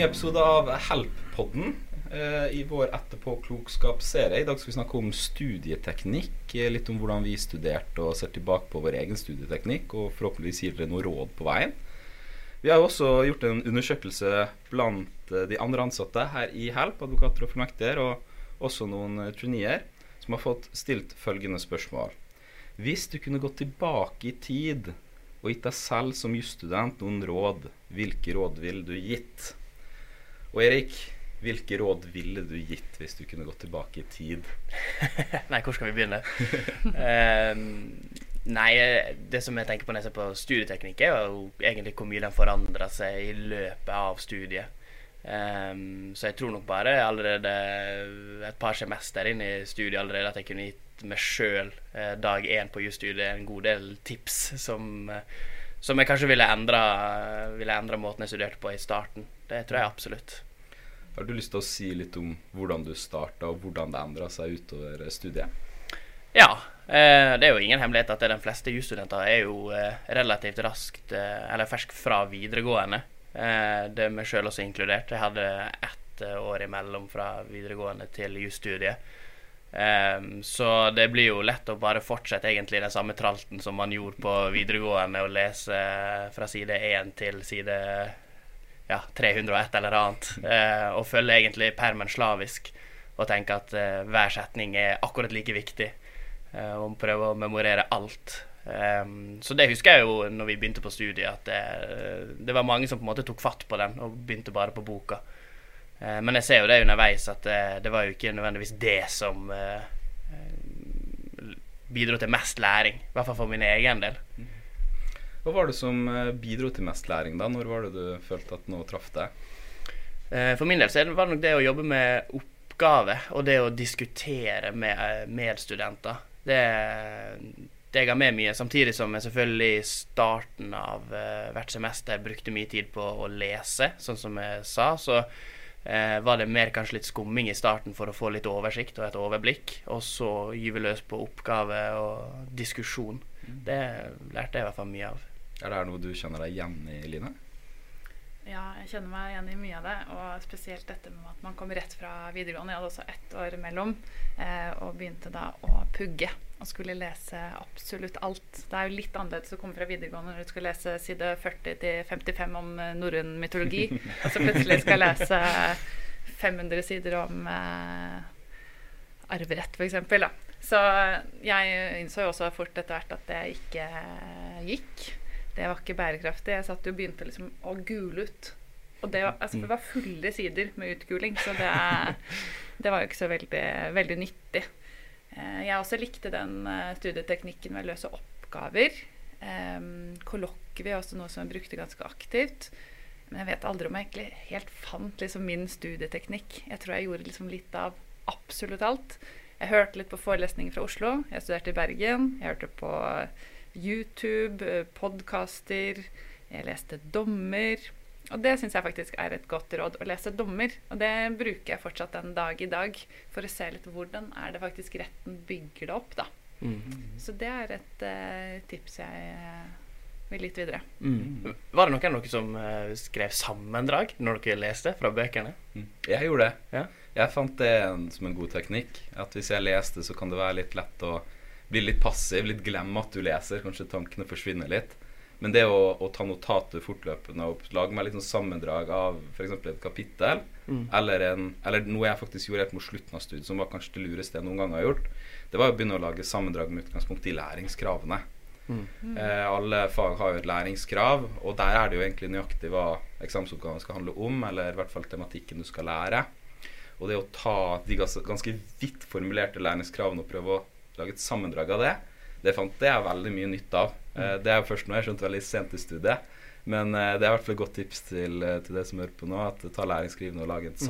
ny episode av Help-podden eh, i vår etterpåklokskapsserie. I dag skal vi snakke om studieteknikk. eh, Litt om hvordan vi studerte og ser tilbake på vår egen studieteknikk. Og forhåpentligvis gir dere noe råd på veien. Vi har jo også gjort en undersøkelse blant eh, de andre ansatte her i Help, advokater og fullmektiger, og også noen traineer, som har fått stilt følgende spørsmål. Hvis du kunne gått tilbake i tid og gitt deg selv som jusstudent noen råd, hvilke råd ville du gitt? Og Erik, hvilke råd ville du gitt hvis du kunne gått tilbake i tid? Nei, hvor skal vi begynne? Ehm, nei, det som jeg tenker på når jeg ser på studieteknikk, er jo egentlig hvor mye den forandrer seg i løpet av studiet. Um, så jeg tror nok bare allerede et par semester inn i studiet allerede at jeg kunne gitt meg sjøl eh, dag én på jusstudiet en god del tips som, eh, som jeg kanskje ville endra, ville endra måten jeg studerte på i starten. Det tror jeg absolutt. Har du lyst til å si litt om hvordan du starta, og hvordan det endra seg utover studiet? Ja. Eh, det er jo ingen hemmelighet at de fleste jusstudenter er jo eh, relativt raskt eh, eller fersk fra videregående. Det er meg sjøl også inkludert. Jeg hadde ett år imellom fra videregående til jusstudiet. Så det blir jo lett å bare fortsette egentlig den samme tralten som man gjorde på videregående, og lese fra side 1 til side ja, 301 eller annet. eh, og følge egentlig permen slavisk og tenke at eh, hver setning er akkurat like viktig. eh, og prøve å memorere alt. Um, så det husker jeg jo når vi begynte på studiet, at det, det var mange som på en måte tok fatt på den og begynte bare på boka. Uh, men jeg ser jo det underveis at det, det var jo ikke nødvendigvis det som uh, bidro til mest læring. I hvert fall for min egen del. Hva var det som bidro til mest læring, da? Når var det du følte at noe traff deg? For min del så var det nok det å jobbe med oppgave og det å diskutere med medstudenter. Det, det ga meg mye. Samtidig som jeg selvfølgelig i starten av hvert semester brukte mye tid på å lese, sånn som jeg sa. så eh, var det mer kanskje litt skumming i starten for å få litt oversikt og et overblikk. Og så gyve løs på oppgave og diskusjon. Mm. Det lærte jeg i hvert fall mye av. Er det noe du kjenner deg igjen i, Line? Ja, jeg kjenner meg igjen i mye av det. Og spesielt dette med at man kommer rett fra videregående. Jeg hadde også ett år mellom, Eh, og begynte da å pugge og skulle lese absolutt alt. Det er jo litt annerledes å komme fra videregående når du skal lese side 40 til 55 om uh, norrøn mytologi, og så plutselig skal jeg lese 500 sider om eh, arverett, f.eks. Så jeg innså jo også fort etter hvert at det ikke gikk. Det var ikke bærekraftig. Jeg satt jo og begynte liksom å gule ut. Og det, altså, det var fulle sider med utguling, så det, det var jo ikke så veldig, veldig nyttig. Eh, jeg også likte den eh, studieteknikken med å løse oppgaver. Kollokvie er også noe som jeg brukte ganske aktivt. Men jeg vet aldri om jeg egentlig helt fant liksom min studieteknikk. Jeg tror jeg gjorde liksom litt av absolutt alt. Jeg hørte litt på forelesninger fra Oslo. Jeg studerte i Bergen. Jeg hørte på YouTube, eh, podkaster. Jeg leste dommer. Og det syns jeg faktisk er et godt råd, å lese dommer. Og det bruker jeg fortsatt en dag i dag for å se litt hvordan er det faktisk retten bygger det opp, da. Mm. Så det er et uh, tips jeg uh, vil litt videre. Mm. Var det noen av dere som uh, skrev sammendrag når dere leste fra bøkene? Mm. Jeg gjorde det. Ja. Jeg fant det som en god teknikk. At hvis jeg leste, så kan det være litt lett å bli litt passiv, litt glemme at du leser. Kanskje tankene forsvinner litt. Men det å, å ta notater fortløpende og lage meg litt sånn sammendrag av f.eks. et kapittel, mm. eller, en, eller, noe jeg faktisk gjorde helt mot slutten av studiet, som var kanskje det lureste jeg noen gang har gjort, det var å begynne å lage sammendrag med utgangspunkt i læringskravene. Mm. Eh, alle fag har jo et læringskrav, og der er det jo egentlig nøyaktig hva eksamensoppgaven skal handle om, eller i hvert fall tematikken du skal lære. Og det å ta de ganske vidt formulerte læringskravene og prøve å lage et sammendrag av det, det fant jeg veldig mye nytte av. Eh, det er jo først nå jeg skjønte veldig sent i studiet. Men eh, det er i hvert fall et godt tips til, eh, til det som hører på nå, at ta læringsskrivende og lage et mm.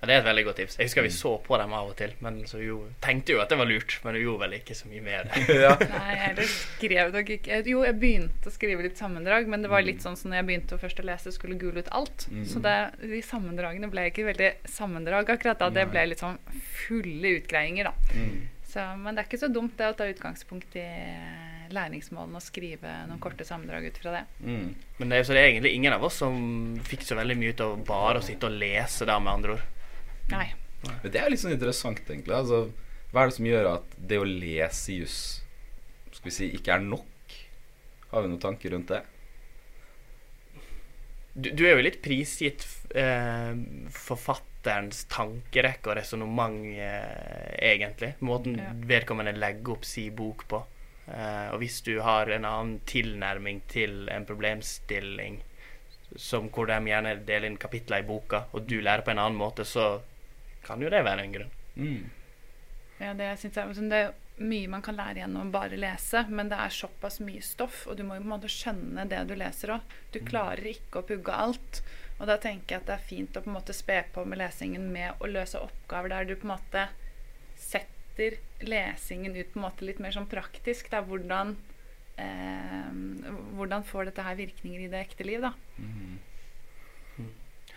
Ja, Det er et veldig godt tips. Jeg husker vi mm. så på dem av og til, men så jo, tenkte jo at det var lurt. Men du gjorde vel ikke så mye med det. ja. Nei, jeg skrev nok ikke Jo, jeg begynte å skrive litt sammendrag, men det var litt mm. sånn som når jeg begynte å først å lese, skulle gule ut alt. Mm. Så det, de sammendragene ble ikke veldig sammendrag akkurat da. Det ble litt sånn fulle utgreiinger, da. Mm. Så, men det er ikke så dumt det å ta utgangspunkt i læringsmålene og skrive noen korte sammendrag ut fra det. Mm. Men det er, så det er egentlig ingen av oss som fikk så veldig mye ut av bare å sitte og lese, der, med andre ord. Nei. Men det er litt sånn interessant, egentlig. Altså, hva er det som gjør at det å lese juss skal vi si, ikke er nok? Har vi noen tanker rundt det? Du, du er jo litt prisgitt eh, forfatterens tankerekke og resonnement, eh, egentlig. Måten Ja. vedkommende legger opp si bok på. Eh, og hvis du har en annen tilnærming til en problemstilling, som hvor de gjerne deler inn kapitler i boka, og du lærer på en annen måte, så kan jo det være en grunn. Mm. Ja, det, synes jeg, altså, det er mye man kan lære gjennom å bare lese, men det er såpass mye stoff, og du må jo på en måte skjønne det du leser òg. Du klarer ikke å pugge alt. Og da tenker jeg at det er fint å på en måte spe på med lesingen med å løse oppgaver der du på en måte setter lesingen ut på en måte litt mer sånn praktisk. Da. Hvordan, eh, hvordan får dette her virkninger i det ekte liv, da.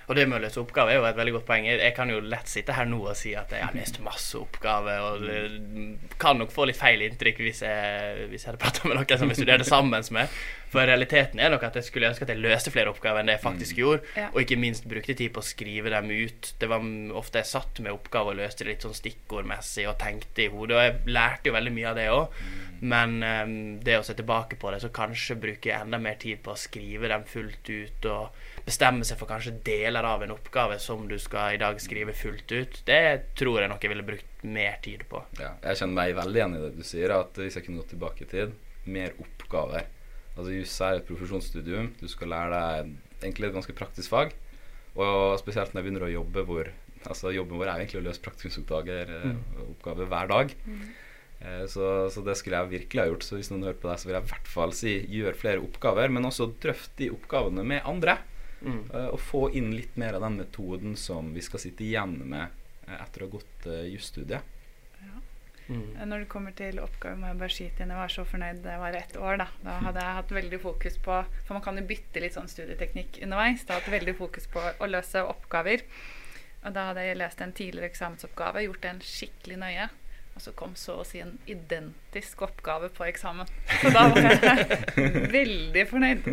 Og det med å løse oppgaver er jo et veldig godt poeng. Jeg, jeg kan jo lett sitte her nå og si at jeg har løst masse oppgaver, og kan nok få litt feil inntrykk hvis jeg, hvis jeg hadde prata med noen som jeg studerte sammen med. For realiteten er nok at jeg skulle ønske at jeg løste flere oppgaver enn det jeg faktisk gjorde. Ja. Og ikke minst brukte tid på å skrive dem ut. Det var ofte jeg satt med oppgaver og løste det litt sånn stikkordmessig og tenkte i hodet. Og jeg lærte jo veldig mye av det òg. Men um, det å se tilbake på det, så kanskje bruke enda mer tid på å skrive dem fullt ut, og bestemme seg for kanskje deler av en oppgave som du skal i dag skrive fullt ut, det tror jeg nok jeg ville brukt mer tid på. Ja, jeg kjenner meg veldig igjen i det du sier, at hvis jeg kunne gått tilbake i tid, mer oppgaver. Altså Juss er et profesjonsstudium. Du skal lære deg egentlig et ganske praktisk fag. Og spesielt når jeg begynner å jobbe hvor Altså Jobben vår er egentlig å løse praktiskuppgaver eh, oppgaver hver dag. Eh, Så, så det skulle jeg virkelig ha gjort. Så hvis noen hører på deg, så vil jeg i hvert fall si gjør flere oppgaver, men også drøft de oppgavene med andre. Mm. Eh, Og få inn litt mer av den metoden som vi skal sitte igjen med eh, etter å ha gått jusstudiet. Ja. Mm. Eh, Når det kommer til oppgaver, må jeg bare skyte inn. Jeg var så fornøyd det var ett år. Da Da hadde jeg hatt veldig fokus på For man kan jo bytte litt sånn studieteknikk underveis. Da hatt veldig fokus på å løse oppgaver. Og da hadde jeg lest en tidligere eksamensoppgave, gjort den skikkelig nøye. Og så kom så å si en identisk oppgave på eksamen. Så da var jeg veldig fornøyd.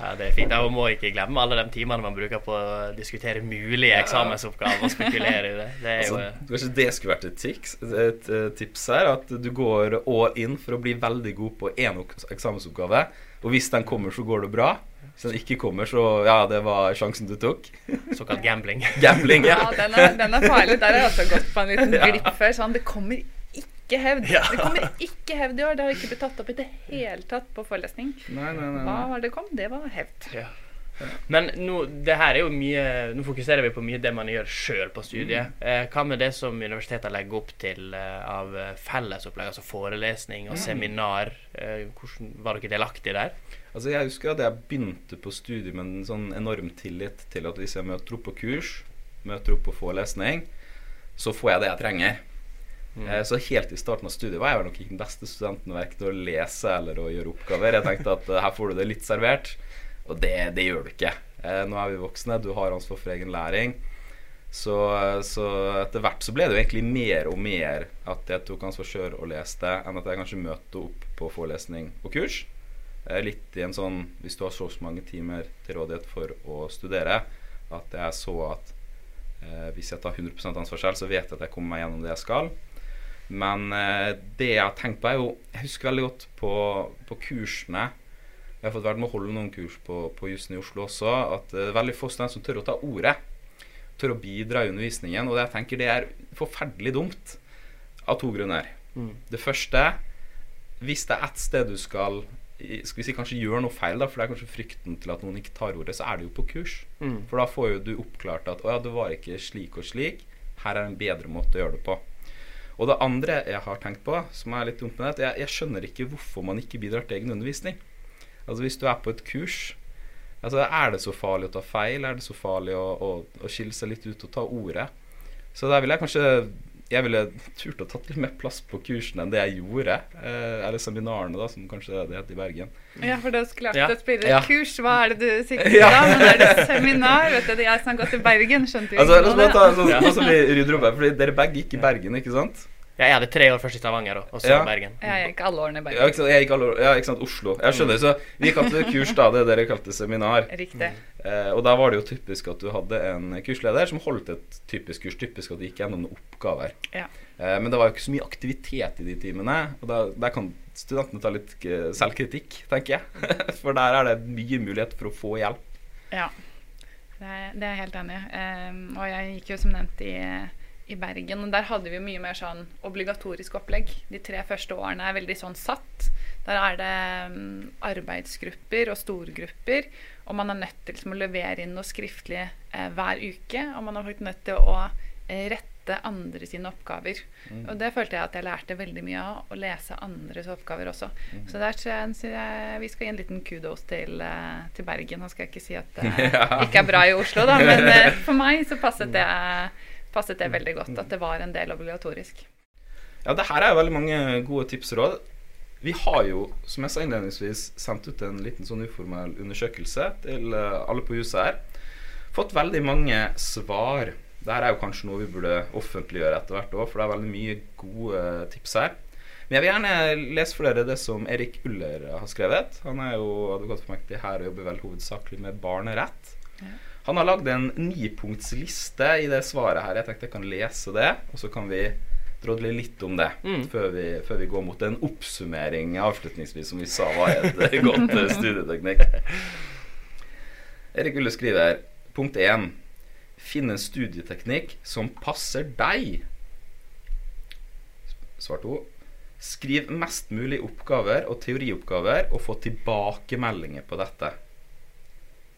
Ja, det er fint. Man må ikke glemme alle de timene man bruker på å diskutere mulige eksamensoppgaver og spekulere i det. Det er jo Altså, kanskje det skulle vært et, tips, et eh, tips her, at du går all in for å bli veldig god på én eksamensoppgave. Og hvis den kommer, så går det bra. Hvis den ikke kommer, så ja, det var sjansen du tok. såkalt gambling. Gambling, ja. Ja, den er, den er farlig. Der har jeg også gått på en liten Ja. glipp før. Sånn, det kommer ikke hevd. Ja. Det kommer ikke hevd i år. Det har ikke blitt tatt opp i det hele tatt på forelesning. Nei, nei, nei. Hva nei. var det kom? Det var hevd. Ja. Men nå, det her er jo mye Nå fokuserer vi på mye det man gjør sjøl på studiet. Eh, hva med det som universitetene legger opp til eh, av eh, fellesopplegg, altså forelesning og seminar? Eh, hvordan Var dere delaktige der? Altså, jeg husker at jeg begynte på studiet med en sånn enorm tillit til at hvis jeg møter opp på kurs, møter opp på forelesning, så får jeg det jeg trenger. Eh, Så helt i starten av studiet var jeg nok ikke den beste studenten verken til å lese eller å gjøre oppgaver. Jeg tenkte at eh, her får du det litt servert, og det, det gjør du ikke. Eh, Nå er vi voksne, du har ansvar for egen læring. Så, så etter hvert så ble det jo egentlig mer og mer at jeg tok ansvar sjøl og leste, enn at jeg kanskje møtte opp på forelesning og kurs. Eh, Litt i en sånn Hvis du har så mange timer til rådighet for å studere, at jeg så at eh, hvis jeg tar 100 ansvar selv, så vet jeg at jeg kommer meg gjennom det jeg skal. Men eh, det jeg har tenkt på, er jo Jeg husker veldig godt på, på kursene Jeg har fått vært med å holde noen kurs på, på jussen i Oslo også, at det er veldig få studenter som tør å ta ordet. Tør å bidra i undervisningen. Og det jeg tenker det er forferdelig dumt. Av to grunner. Mm. Det første Hvis det er ett sted du skal skal vi si kanskje gjør noe feil, da, for det er kanskje frykten til at noen ikke tar ordet, så er det jo på kurs. Mm. For da får jo du oppklart at å ja, det var ikke slik og slik. Her er en bedre måte å gjøre det på. Og det andre jeg har tenkt på, som er litt dumt med det, at jeg, jeg skjønner ikke hvorfor man ikke bidrar til egen undervisning. Altså Hvis du er på et kurs, altså er det så farlig å ta feil? Er det så farlig å, å, å skille seg litt ut og ta ordet? Så der vil jeg kanskje Jeg ville turt å tatt litt mer plass på kursene enn det jeg gjorde. Eh, eller seminarene, da, som kanskje det heter i Bergen. Ja, for da skulle jeg hatt et Ja. kurs. Hva er det du sikter til Ja. da? Men er det seminar? Vet du, det er jeg som har gått til Bergen, skjønte jo Altså, La oss bare ta det. sånn, sånn som vi rydder opp her, fordi dere begge gikk i Bergen, ikke sant? Ja, jeg hadde tre år først i Stavanger, og så Ja. Bergen. Jeg gikk alle årene i Ja, Bergen. ikke sant, jeg gikk alle, ja, ikke sant, Oslo. Jeg skjønner. Så vi kalte det kurs da, det dere kalte seminar. Riktig. Eh, og da var det jo typisk at du hadde en kursleder som holdt et typisk kurs. Typisk at du gikk gjennom noen oppgaver. Ja. Eh, men det var jo ikke så mye aktivitet i de timene. Og da, der kan studentene ta litt eh, selvkritikk, tenker jeg. For der er det mye mulighet for å få hjelp. Ja, det er, det er jeg helt enig i. Um, og jeg gikk jo som nevnt i, i Bergen, og der hadde vi mye mer sånn obligatorisk opplegg. De tre første årene er veldig sånn satt. Der er det mm, arbeidsgrupper og storgrupper, og man er nødt til liksom, å levere inn noe skriftlig eh, hver uke. Og man er nødt til å eh, rette andre sine oppgaver. Og det følte jeg at jeg lærte veldig mye av, å lese andres oppgaver også. Så der synes jeg vi skal gi en liten kudos til, eh, til Bergen. Nå skal jeg ikke si at det ikke er bra i Oslo, da, men eh, for meg så passet det, passet det veldig godt at det var en del obligatorisk. Ja, det her er veldig mange gode tips og råd. Vi har jo, som jeg sa innledningsvis, sendt ut en liten sånn uformell undersøkelse til eh, alle på huset her. Fått veldig mange svar. Dette er jo kanskje noe vi burde offentliggjøre etter hvert òg, for det er veldig mye gode tips her. Men jeg vil gjerne lese for dere det som Erik Uller har skrevet. Han er jo advokatfullmektig her og jobber vel hovedsakelig med barnerett. Han har lagd en nipunktsliste i det svaret her. Jeg tenkte jeg kan lese det, og så kan vi drodle litt om det Mm. før, vi, før vi går mot en oppsummering avslutningsvis, som vi sa var et godt eh, studieteknikk. Erik Ulle skriver punkt 1. Finn en studieteknikk som passer deg. Svar 2. Skriv mest mulig oppgaver og teorioppgaver og få tilbakemeldinger på dette.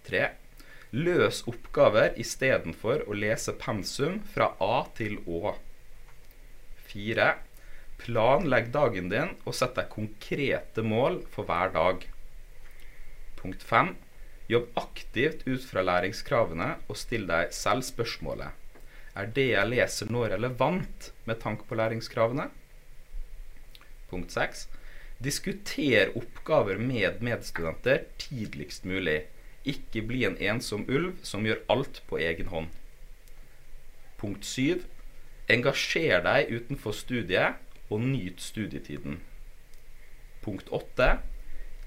3. Løs oppgaver istedenfor å lese pensum fra A til Å. 4. Planlegg dagen din og sett deg konkrete mål for hver dag. Punkt 5. Jobb aktivt ut fra læringskravene og still deg selv spørsmålet Er det jeg leser nå relevant med tanke på læringskravene? Punkt 6. Diskuter oppgaver med medstudenter tidligst mulig. Ikke bli en ensom ulv som gjør alt på egen hånd. Punkt 7. Engasjer deg utenfor studiet, og nyt studietiden. Punkt 8.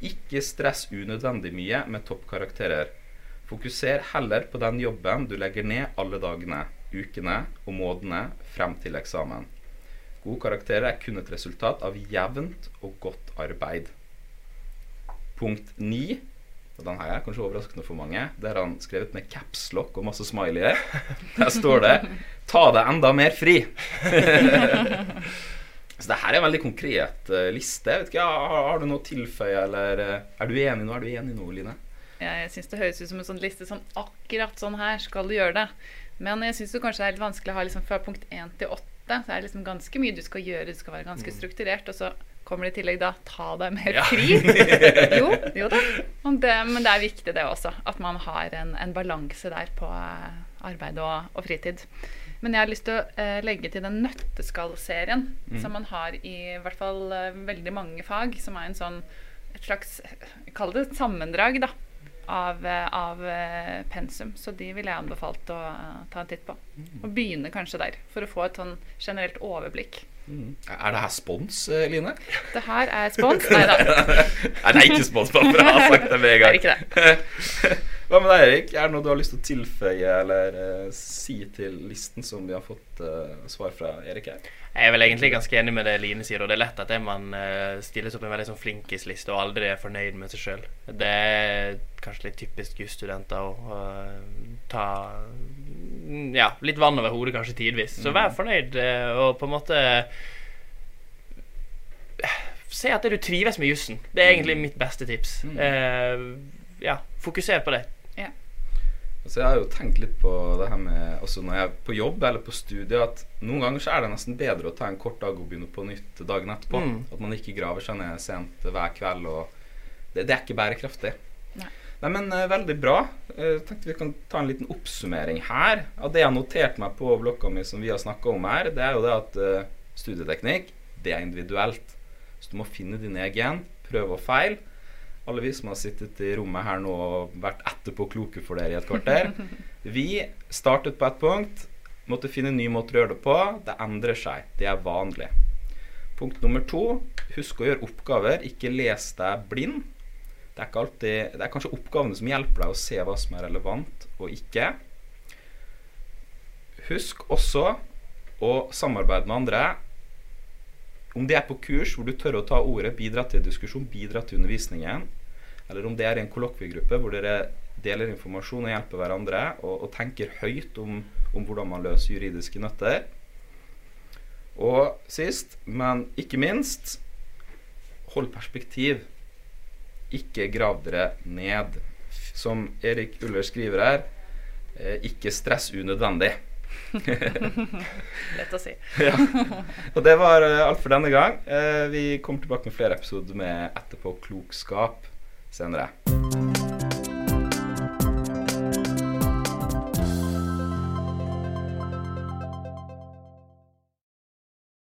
Ikke stress unødvendig mye med toppkarakterer. Fokuser heller på den jobben du legger ned alle dagene, ukene og månedene frem til eksamen. Gode karakterer er kun et resultat av jevnt og godt arbeid. Punkt 9. Og den her er kanskje overraskende for mange. Der han skrevet med capslock og masse smileyer. Der står det 'Ta deg enda mer fri'. Så det her er en veldig konkret eh, liste. Jeg vet ikke, har, har du noe å tilføye, eller eh, er du enig nå? Er du enig nå, Line? Jeg syns det høres ut som en sånn liste som akkurat sånn her skal du gjøre det. Men jeg syns kanskje det er litt vanskelig å ha liksom fra punkt 1 til 8. Så er det liksom ganske mye du skal gjøre. Du skal være ganske strukturert. Og så kommer det i tillegg da ta deg mer Ja. fri. jo, jo da. Det, men det er viktig det også. At man har en, en balanse der på eh, arbeid og, og fritid. Men jeg har lyst til å eh, legge til den nøtteskallserien som man har i hvert fall eh, veldig mange fag. Som er en sånn et slags Kall det et sammendrag, da. Av, eh, av pensum. Så de ville jeg anbefalt å ta en titt på. Og begynne kanskje der, for å få et sånn generelt overblikk. Er det her spons, eh, Line? Det her er spons. Nei da, Nei, det er ikke spons, bare for å ha sagt det med en det er ikke det. Hva med deg, Erik? Er det noe du har lyst til å tilføye eller uh, si til listen som vi har fått uh, svar fra Erik her? Jeg er vel egentlig ganske enig med det Line sier, og det er lett at det man uh, stilles opp en veldig sånn flinkisliste og aldri er fornøyd med seg sjøl. Det er kanskje litt typisk jusstudenter å uh, ta mm, ja, litt vann over hodet kanskje tidvis. Så vær fornøyd eh, og på en måte Se at du trives med jussen. Det er egentlig mitt beste tips. Eh, ja, fokuser på det. Altså, jeg har jo tenkt litt på det her med også når jeg er på jobb eller på studiet, at noen ganger så er det nesten bedre å ta en kort dag og begynne på nytt dagen etterpå. Mm. At man ikke graver seg ned sent hver kveld. Og det, det er ikke bærekraftig. Nei. Nei, men eh, veldig bra. Jeg tenkte vi kan ta en liten oppsummering her. Av det jeg har notert meg på blokka mi som vi har snakka om her, det er jo det at uh, studieteknikk, det er individuelt. Så du må finne din egen. Prøve og feil. Alle vi som har sittet i rommet her nå og vært etterpåkloke for dere i et kvarter. Vi startet på et punkt, måtte finne en ny måte å gjøre det på. Det endrer seg. Det er vanlig. Punkt nummer to husk å gjøre oppgaver. Ikke les deg blind. Det er, alltid, det er kanskje oppgavene som hjelper deg å se hva som er relevant og ikke. Husk også å samarbeide med andre. Om det er på kurs hvor du tør å ta ordet, bidra til diskusjon, bidra til undervisningen, eller om det er i en kollokviegruppe hvor dere deler informasjon og hjelper hverandre, og, og tenker høyt om, om hvordan man løser juridiske nøtter. Og sist, men ikke minst, hold perspektiv. Ikke grav dere ned. Som Erik Uller skriver her, eh, ikke stress unødvendig. Lett å si. ja. Og det var eh, alt for denne gang. Eh, vi kommer tilbake med flere episoder med Etterpåklokskap senere.